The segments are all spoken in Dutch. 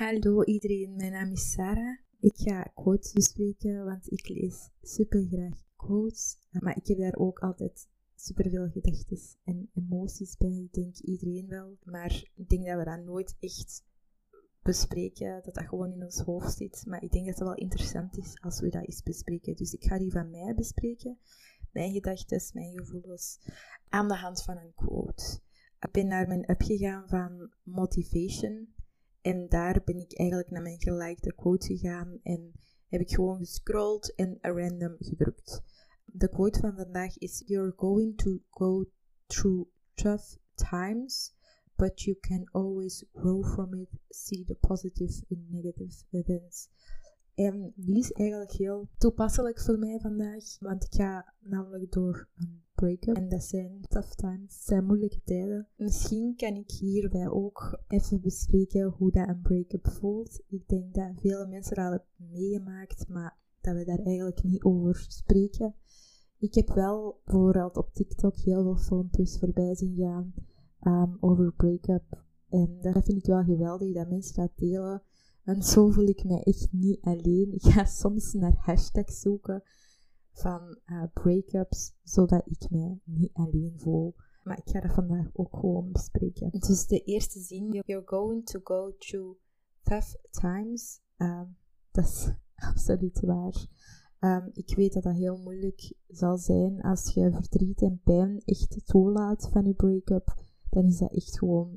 Hallo iedereen, mijn naam is Sarah. Ik ga quotes bespreken, want ik lees super graag quotes. Maar ik heb daar ook altijd super veel gedachten en emoties bij. Ik denk iedereen wel. Maar ik denk dat we dat nooit echt bespreken, dat dat gewoon in ons hoofd zit. Maar ik denk dat het wel interessant is als we dat eens bespreken. Dus ik ga die van mij bespreken. Mijn gedachten, mijn gevoelens, aan de hand van een quote. Ik ben naar mijn app gegaan van Motivation en daar ben ik eigenlijk naar mijn gelikte quote gegaan en heb ik gewoon gescrolld en random gedrukt. De quote van vandaag is: You're going to go through tough times, but you can always grow from it. See the positive in negative events. En die is eigenlijk heel toepasselijk voor mij vandaag, want ik ga namelijk door een break-up. En dat zijn tough times, dat zijn moeilijke tijden. Misschien kan ik hierbij ook even bespreken hoe dat een break-up voelt. Ik denk dat vele mensen dat hebben meegemaakt, maar dat we daar eigenlijk niet over spreken. Ik heb wel bijvoorbeeld op TikTok heel veel filmpjes voorbij zien gaan um, over break-up. En dat vind ik wel geweldig dat mensen dat delen. En zo voel ik mij echt niet alleen. Ik ga soms naar hashtags zoeken van uh, breakups, zodat ik mij niet alleen voel. Maar ik ga dat vandaag ook gewoon bespreken. Dus de eerste zin, you're going to go through tough times. Um, dat is absoluut waar. Um, ik weet dat dat heel moeilijk zal zijn als je verdriet en pijn echt toelaat van je break-up. Dan is dat echt gewoon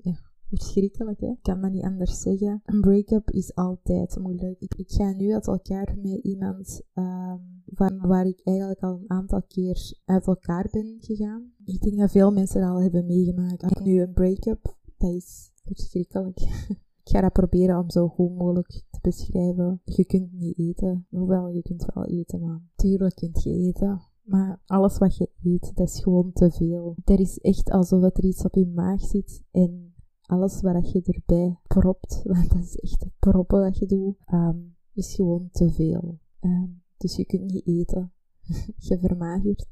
verschrikkelijk. Hè? Ik kan dat niet anders zeggen. Een break-up is altijd moeilijk. Ik, ga nu uit elkaar met iemand um, van waar ik eigenlijk al een aantal keer uit elkaar ben gegaan. Ik denk dat veel mensen dat al hebben meegemaakt. Nu een break-up, dat is verschrikkelijk. Ik ga dat proberen om zo goed mogelijk te beschrijven. Je kunt niet eten. Hoewel, je kunt wel eten, maar tuurlijk kunt je eten. Maar alles wat je eet, dat is gewoon te veel. Er is echt alsof er iets op je maag zit en alles wat je erbij propt, want dat is echt het proppen dat je doet, um, is gewoon te veel. Um, dus je kunt niet eten. je vermagert.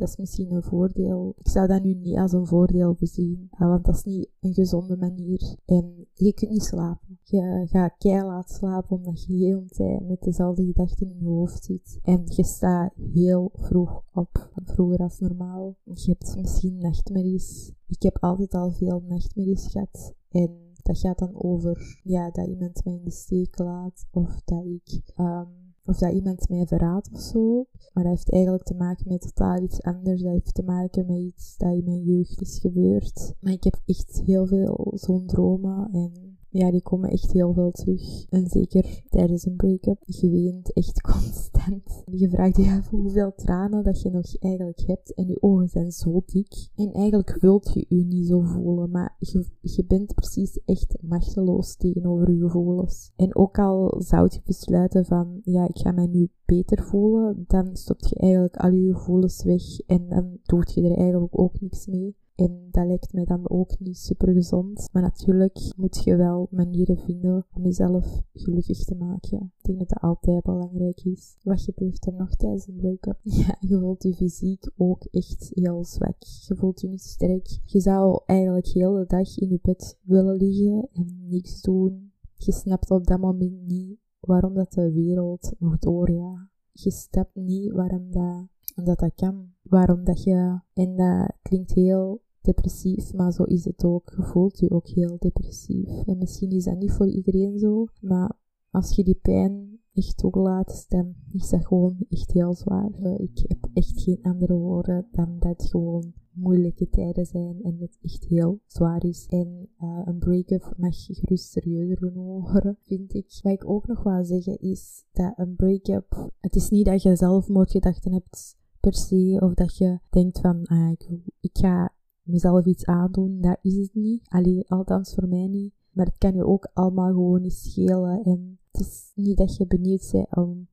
Dat is misschien een voordeel. Ik zou dat nu niet als een voordeel bezien, want dat is niet een gezonde manier. En je kunt niet slapen. Je gaat keihard slapen omdat je heel de tijd met dezelfde gedachten in je hoofd zit. En je staat heel vroeg op, vroeger als normaal. Je hebt misschien nachtmerries. Ik heb altijd al veel nachtmerries gehad. En dat gaat dan over ja, dat iemand mij in de steek laat of dat ik um, of dat iemand mij verraadt of zo. Maar dat heeft eigenlijk te maken met totaal iets anders. Dat heeft te maken met iets dat in mijn jeugd is gebeurd. Maar ik heb echt heel veel zo'n dromen en ja, die komen echt heel veel terug. En zeker tijdens een break-up. Je weent echt constant. Je vraagt je af hoeveel tranen dat je nog eigenlijk hebt. En je ogen zijn zo dik. En eigenlijk wilt je je niet zo voelen. Maar je, je bent precies echt machteloos tegenover je gevoelens. En ook al zou je besluiten van, ja, ik ga mij nu beter voelen. Dan stopt je eigenlijk al je gevoelens weg. En dan doet je er eigenlijk ook niks mee. En dat lijkt mij dan ook niet super gezond. Maar natuurlijk moet je wel manieren vinden om jezelf gelukkig te maken. Ik denk dat dat altijd belangrijk is. Wat gebeurt er nog tijdens een break-up? Ja, je voelt je fysiek ook echt heel zwak. Je voelt je niet sterk. Je zou eigenlijk heel de dag in je bed willen liggen en niks doen. Je snapt op dat moment niet waarom dat de wereld nog doorgaat. Je snapt niet waarom dat, dat, dat kan. Waarom dat je, en dat klinkt heel depressief, maar zo is het ook. Je voelt je ook heel depressief. En misschien is dat niet voor iedereen zo, maar als je die pijn echt toelaat, dan is dat gewoon echt heel zwaar. Ik heb echt geen andere woorden dan dat gewoon moeilijke tijden zijn en dat het echt heel zwaar is. En uh, een break-up mag gerust serieuzer worden, vind ik. Wat ik ook nog wil zeggen is dat een break-up, het is niet dat je zelfmoordgedachten hebt per se, of dat je denkt van, ah, ik, ik ga mezelf iets aandoen, dat is het niet. Allee, althans voor mij niet. Maar het kan je ook allemaal gewoon niet schelen. En het is niet dat je benieuwd bent om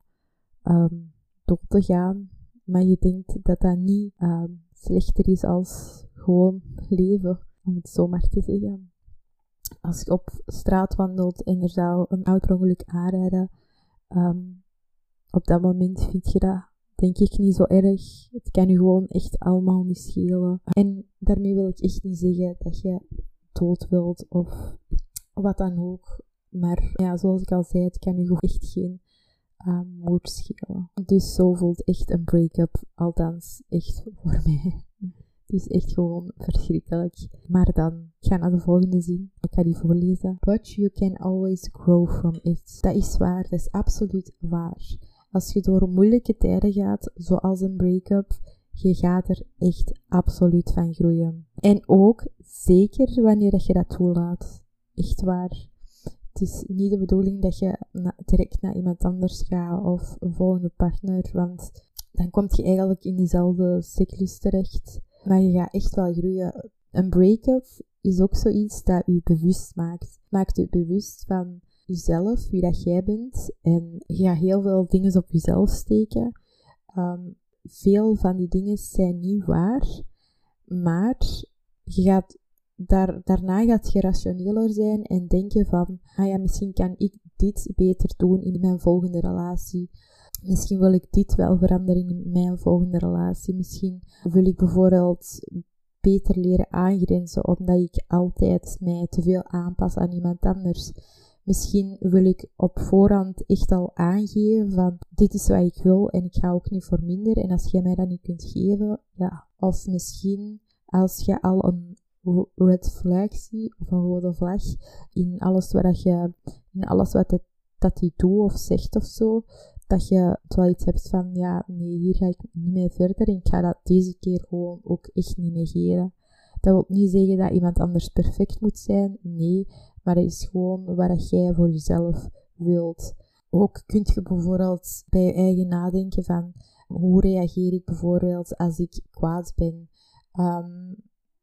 um, dood te gaan, maar je denkt dat dat niet um, slechter is als gewoon leven, om het zo maar te zeggen. Als je op straat wandelt en er zou een auto-ongeluk aanrijden, um, op dat moment vind je dat denk ik niet zo erg. Het kan je gewoon echt allemaal niet schelen. En daarmee wil ik echt niet zeggen dat je dood wilt of wat dan ook. Maar ja, zoals ik al zei, het kan u echt geen uh, moed schelen. Dus zo voelt echt een break-up, althans echt voor mij. Het is echt gewoon verschrikkelijk. Maar dan, ik ga naar de volgende zin. Ik ga die voorlezen. But you can always grow from it. Dat is waar, dat is absoluut waar. Als je door moeilijke tijden gaat, zoals een break-up, je gaat er echt absoluut van groeien. En ook zeker wanneer dat je dat toelaat. Echt waar. Het is niet de bedoeling dat je direct naar iemand anders gaat of een volgende partner, want dan kom je eigenlijk in dezelfde cyclus terecht. Maar je gaat echt wel groeien. Een break-up is ook zoiets dat je bewust maakt. Maakt je bewust van jezelf, wie dat jij bent. En je gaat heel veel dingen op jezelf steken. Ehm, veel van die dingen zijn niet waar. Maar je gaat daar, daarna gaat je rationeler zijn en denken van, ah ja, misschien kan ik dit beter doen in mijn volgende relatie. Misschien wil ik dit wel veranderen in mijn volgende relatie. Misschien wil ik bijvoorbeeld beter leren aangrenzen, omdat ik altijd mij te veel aanpas aan iemand anders. Misschien wil ik op voorhand echt al aangeven van dit is wat ik wil en ik ga ook niet voor minder. En als jij mij dat niet kunt geven, ja. Of misschien als je al een red flag ziet, of een rode vlag, in alles wat je, in alles wat het, dat hij doet of zegt of zo, dat je wel iets hebt van, ja, nee, hier ga ik niet mee verder en ik ga dat deze keer gewoon ook echt niet negeren. Dat wil niet zeggen dat iemand anders perfect moet zijn, nee, maar is gewoon wat jij voor jezelf wilt. Ook kunt je bijvoorbeeld bij je eigen nadenken van, hoe reageer ik bijvoorbeeld als ik kwaad ben? Um,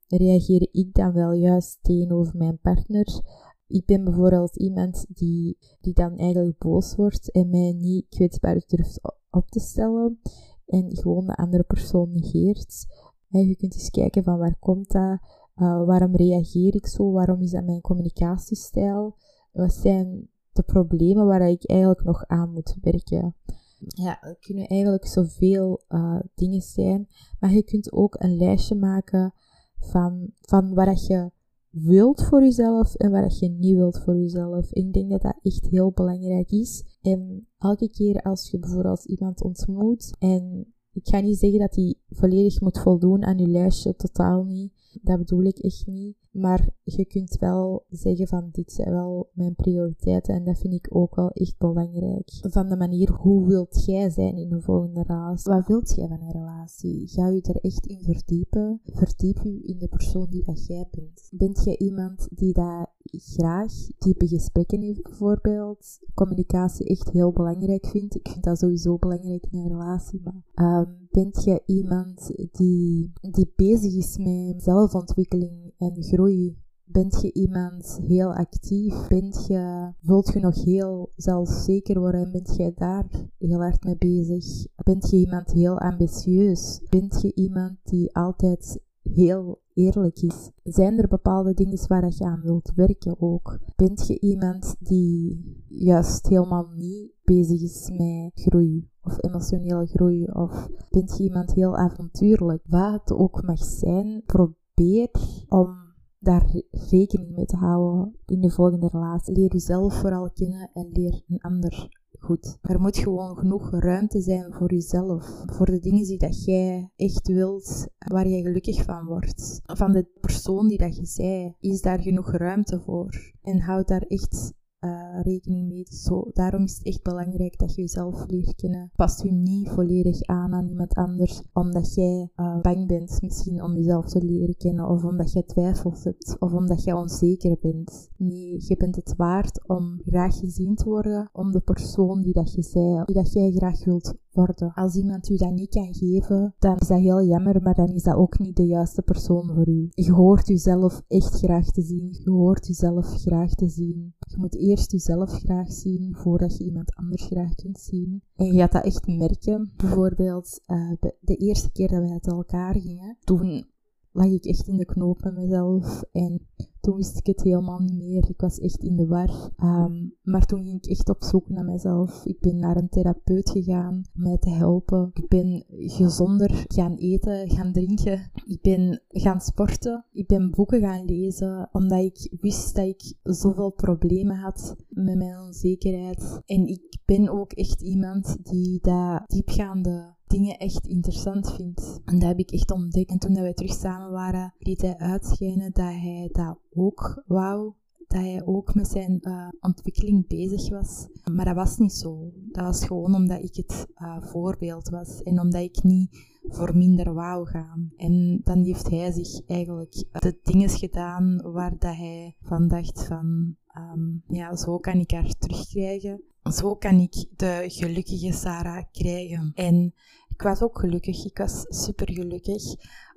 reageer ik dan wel juist tegenover mijn partner? ik ben bijvoorbeeld iemand die, die dan eigenlijk boos wordt en mij niet kwetsbaar durft op te stellen en gewoon de andere persoon negeert. En je kunt eens kijken van waar komt dat, uh, waarom reageer ik zo, waarom is dat mijn communicatiestijl, wat zijn de problemen waar ik eigenlijk nog aan moet werken. Ja, er kunnen eigenlijk zoveel uh, dingen zijn, maar je kunt ook een lijstje maken van, van waar je wilt voor jezelf en wat je niet wilt voor jezelf. Ik denk dat dat echt heel belangrijk is. En elke keer als je bijvoorbeeld iemand ontmoet en ik ga niet zeggen dat hij volledig moet voldoen aan je lijstje, totaal niet. Dat bedoel ik echt niet. Maar je kunt wel zeggen van dit zijn wel mijn prioriteiten en dat vind ik ook wel echt belangrijk. Van de manier hoe wilt jij zijn in een volgende relatie? Wat wilt jij van een relatie? Ga je er echt in verdiepen? Verdiep je in de persoon die dat jij bent. Bent jij iemand die dat graag diepe gesprekken heeft bijvoorbeeld? Communicatie echt heel belangrijk vindt. Ik vind dat sowieso belangrijk in een relatie. Maar um, bent jij iemand die, die bezig is met zelfontwikkeling en groei? Bent je iemand heel actief? Bent je, wilt je nog heel zelfzeker worden en bent jij daar heel hard mee bezig? Bent je iemand heel ambitieus? Bent je iemand die altijd heel eerlijk is. Zijn er bepaalde dingen waar je aan wilt werken ook? Bent je iemand die juist helemaal niet bezig is met groei of emotionele groei? Of bent je iemand heel avontuurlijk? Wat het ook mag zijn, probeer om daar rekening mee te houden in je volgende relatie. Leer jezelf vooral kennen en leer een ander goed. Er moet gewoon genoeg ruimte zijn voor jezelf. Voor de dingen die dat jij echt wilt, waar jij gelukkig van wordt. Van de persoon die dat je zij, is daar genoeg ruimte voor. En houd daar echt uh, rekening mee. Zo, daarom is het echt belangrijk dat je jezelf leert kennen. Pas je niet volledig aan aan iemand anders, omdat jij uh, bang bent misschien om jezelf te leren kennen, of omdat je twijfels hebt, of omdat je onzeker bent. Nee, je bent het waard om graag gezien te worden, om de persoon die dat je zei, die dat jij graag wilt worden. Als iemand u dat niet kan geven, dan is dat heel jammer, maar dan is dat ook niet de juiste persoon voor u. Je hoort uzelf echt graag te zien. Je hoort uzelf graag te zien. Je moet eerst jezelf graag zien voordat je iemand anders graag kunt zien. En je gaat dat echt merken. Bijvoorbeeld, uh, de eerste keer dat wij uit elkaar gingen, toen lag ik echt in de knoop met mezelf. En toen wist ik het helemaal niet meer. Ik was echt in de war. Ehm, maar toen ging ik echt op zoek naar mezelf. Ik ben naar een therapeut gegaan om mij te helpen. Ik ben gezonder gaan eten, gaan drinken. Ik ben gaan sporten. Ik ben boeken gaan lezen, omdat ik wist dat ik zoveel problemen had met mijn onzekerheid. En ik ben ook echt iemand die dat diepgaande dingen echt interessant vindt. En dat heb ik echt ontdekt. En toen wij terug samen waren, liet hij uitschijnen dat hij dat ook wou. Dat hij ook met zijn uh, ontwikkeling bezig was. Maar dat was niet zo. Dat was gewoon omdat ik het uh, voorbeeld was. En omdat ik niet voor minder wou gaan. En dan heeft hij zich eigenlijk de dingen gedaan waar dat hij van dacht van... Um, ja, zo kan ik haar terugkrijgen. Zo kan ik de gelukkige Sarah krijgen. En ik was ook gelukkig. Ik was super gelukkig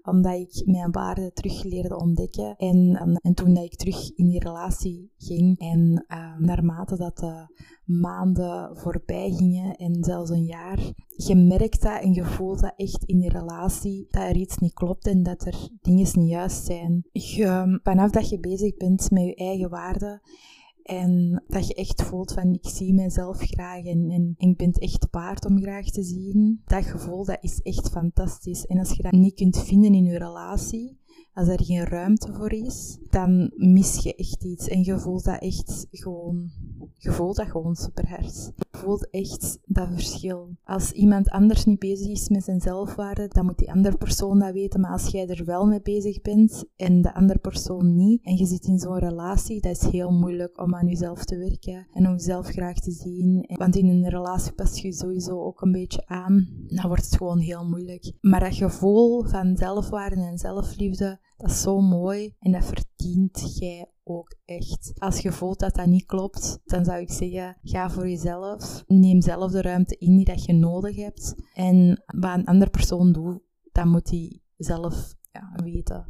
omdat ik mijn waarde terug leerde ontdekken. En, en, toen dat ik terug in die relatie ging en uh, naarmate dat de maanden voorbij gingen en zelfs een jaar, je merkt dat en je voelt dat echt in die relatie dat er iets niet klopt en dat er dingen niet juist zijn. Je, vanaf dat je bezig bent met je eigen waarde en dat je echt voelt van ik zie mezelf graag en, en, ik ben echt waard om graag te zien. Dat gevoel dat is echt fantastisch. En als je dat niet kunt vinden in je relatie, als er geen ruimte voor is, dan mis je echt iets. En je voelt dat echt gewoon, je voelt dat gewoon super. Je voelt echt dat verschil. Als iemand anders niet bezig is met zijn zelfwaarde, dan moet die andere persoon dat weten. Maar als jij er wel mee bezig bent en de andere persoon niet, en je zit in zo'n relatie, dat is heel moeilijk om aan jezelf te werken en om jezelf graag te zien. Want in een relatie pas je sowieso ook een beetje aan. Dan wordt het gewoon heel moeilijk. Maar dat gevoel van zelfwaarde en zelfliefde, dat is zo mooi en dat verdient jij ook echt. Als je voelt dat dat niet klopt, dan zou ik zeggen, ga voor jezelf. Neem zelf de ruimte in die dat je nodig hebt. En wat een andere persoon doet, dan moet hij zelf ja, weten.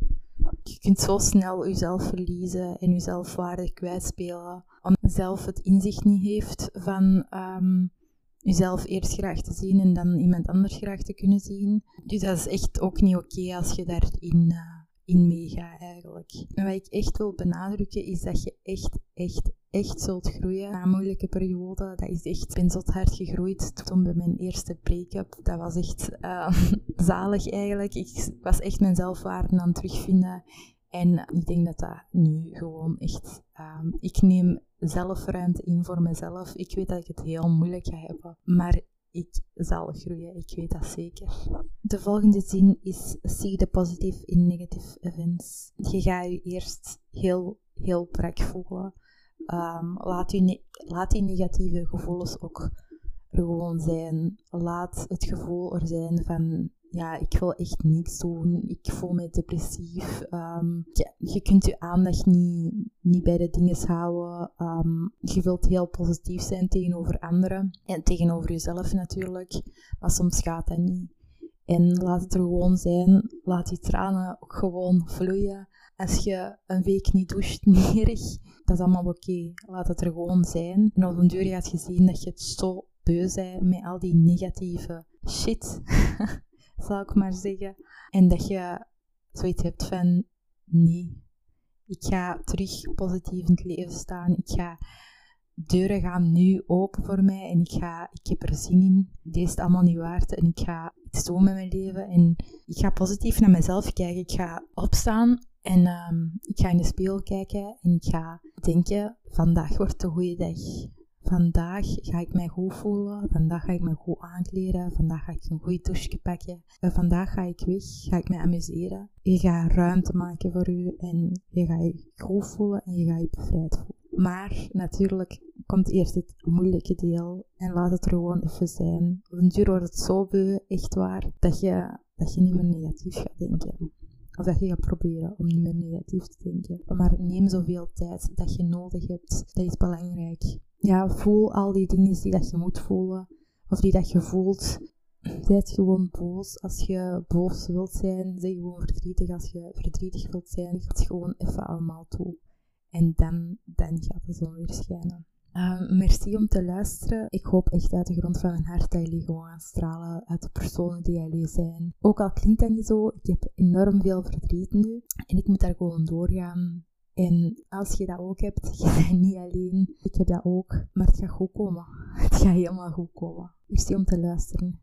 Je kunt zo snel jezelf verliezen en jezelf waardig kwijtspelen. Omdat zelf het inzicht niet heeft van um, jezelf eerst graag te zien en dan iemand anders graag te kunnen zien. Dus dat is echt ook niet oké als je daarin... Uh, in meega eigenlijk. En wat ik echt wil benadrukken is dat je echt, echt, echt zult groeien na een moeilijke periode. Dat is echt, ik ben zo hard gegroeid toen bij mijn eerste break-up. Dat was echt uh, zalig eigenlijk. Ik was echt mijn zelfwaarde aan het terugvinden. En ik denk dat dat nu gewoon echt... Um, ik neem zelfruimte in voor mezelf. Ik weet dat ik het heel moeilijk ga hebben. Maar ik zal groeien. Ik weet dat zeker. De volgende zin is: See the positive in negative events. Je gaat je eerst heel, heel brak voelen. Um, laat, je laat die negatieve gevoelens ook gewoon zijn. Laat het gevoel er zijn van ja, ik wil echt niets doen. Ik voel me depressief. Um, ja, je kunt je aandacht niet, niet bij de dingen houden. Um, je wilt heel positief zijn tegenover anderen en tegenover jezelf natuurlijk. Maar soms gaat dat niet. En laat het er gewoon zijn. Laat die tranen ook gewoon vloeien. Als je een week niet doucht, nerig, dat is allemaal oké. Laat het er gewoon zijn. En op een deur gaat je dat je het zo beu bent met al die negatieve shit. zal ik maar zeggen. En dat je zoiets hebt van, nee, ik ga terug positief in het leven staan. Ik ga, deuren gaan nu open voor mij en ik, ga, ik heb er zin in. Deze is het allemaal niet waard en ik ga iets doen met mijn leven. En ik ga positief naar mezelf kijken. Ik ga opstaan en um, ik ga in de spiegel kijken en ik ga denken, vandaag wordt een goede dag. Vandaag ga ik mij goed voelen. Vandaag ga ik me goed aankleden. Vandaag ga ik een goede douche pakken. En vandaag ga ik weg. Ga ik me amuseren. Je gaat ruimte maken voor u. En je gaat je goed voelen. En je gaat je bevrijd voelen. Maar natuurlijk komt eerst het moeilijke deel. En laat het er gewoon even zijn. Op een duur wordt het zo beu, echt waar, dat je, dat je niet meer negatief gaat denken. Of dat je gaat proberen om niet meer negatief te denken. Maar neem zoveel tijd dat je nodig hebt. Dat is belangrijk ja, voel al die dingen die dat je moet voelen. Of die dat je voelt. Zijt gewoon boos als je boos wilt zijn. Zeg gewoon verdrietig als je verdrietig wilt zijn. Het gewoon even allemaal toe. En dan, dan gaat de zon weer schijnen. Ehm, merci om te luisteren. Ik hoop echt uit de grond van mijn hart dat jullie gewoon gaan stralen uit de personen die jullie zijn. Ook al klinkt dat niet zo, ik heb enorm veel verdriet nu en ik moet daar gewoon doorgaan. En als je dat ook hebt, je niet alleen. Ik heb dat ook, maar het gaat goed komen. Het gaat helemaal goed komen. Merci om te luisteren.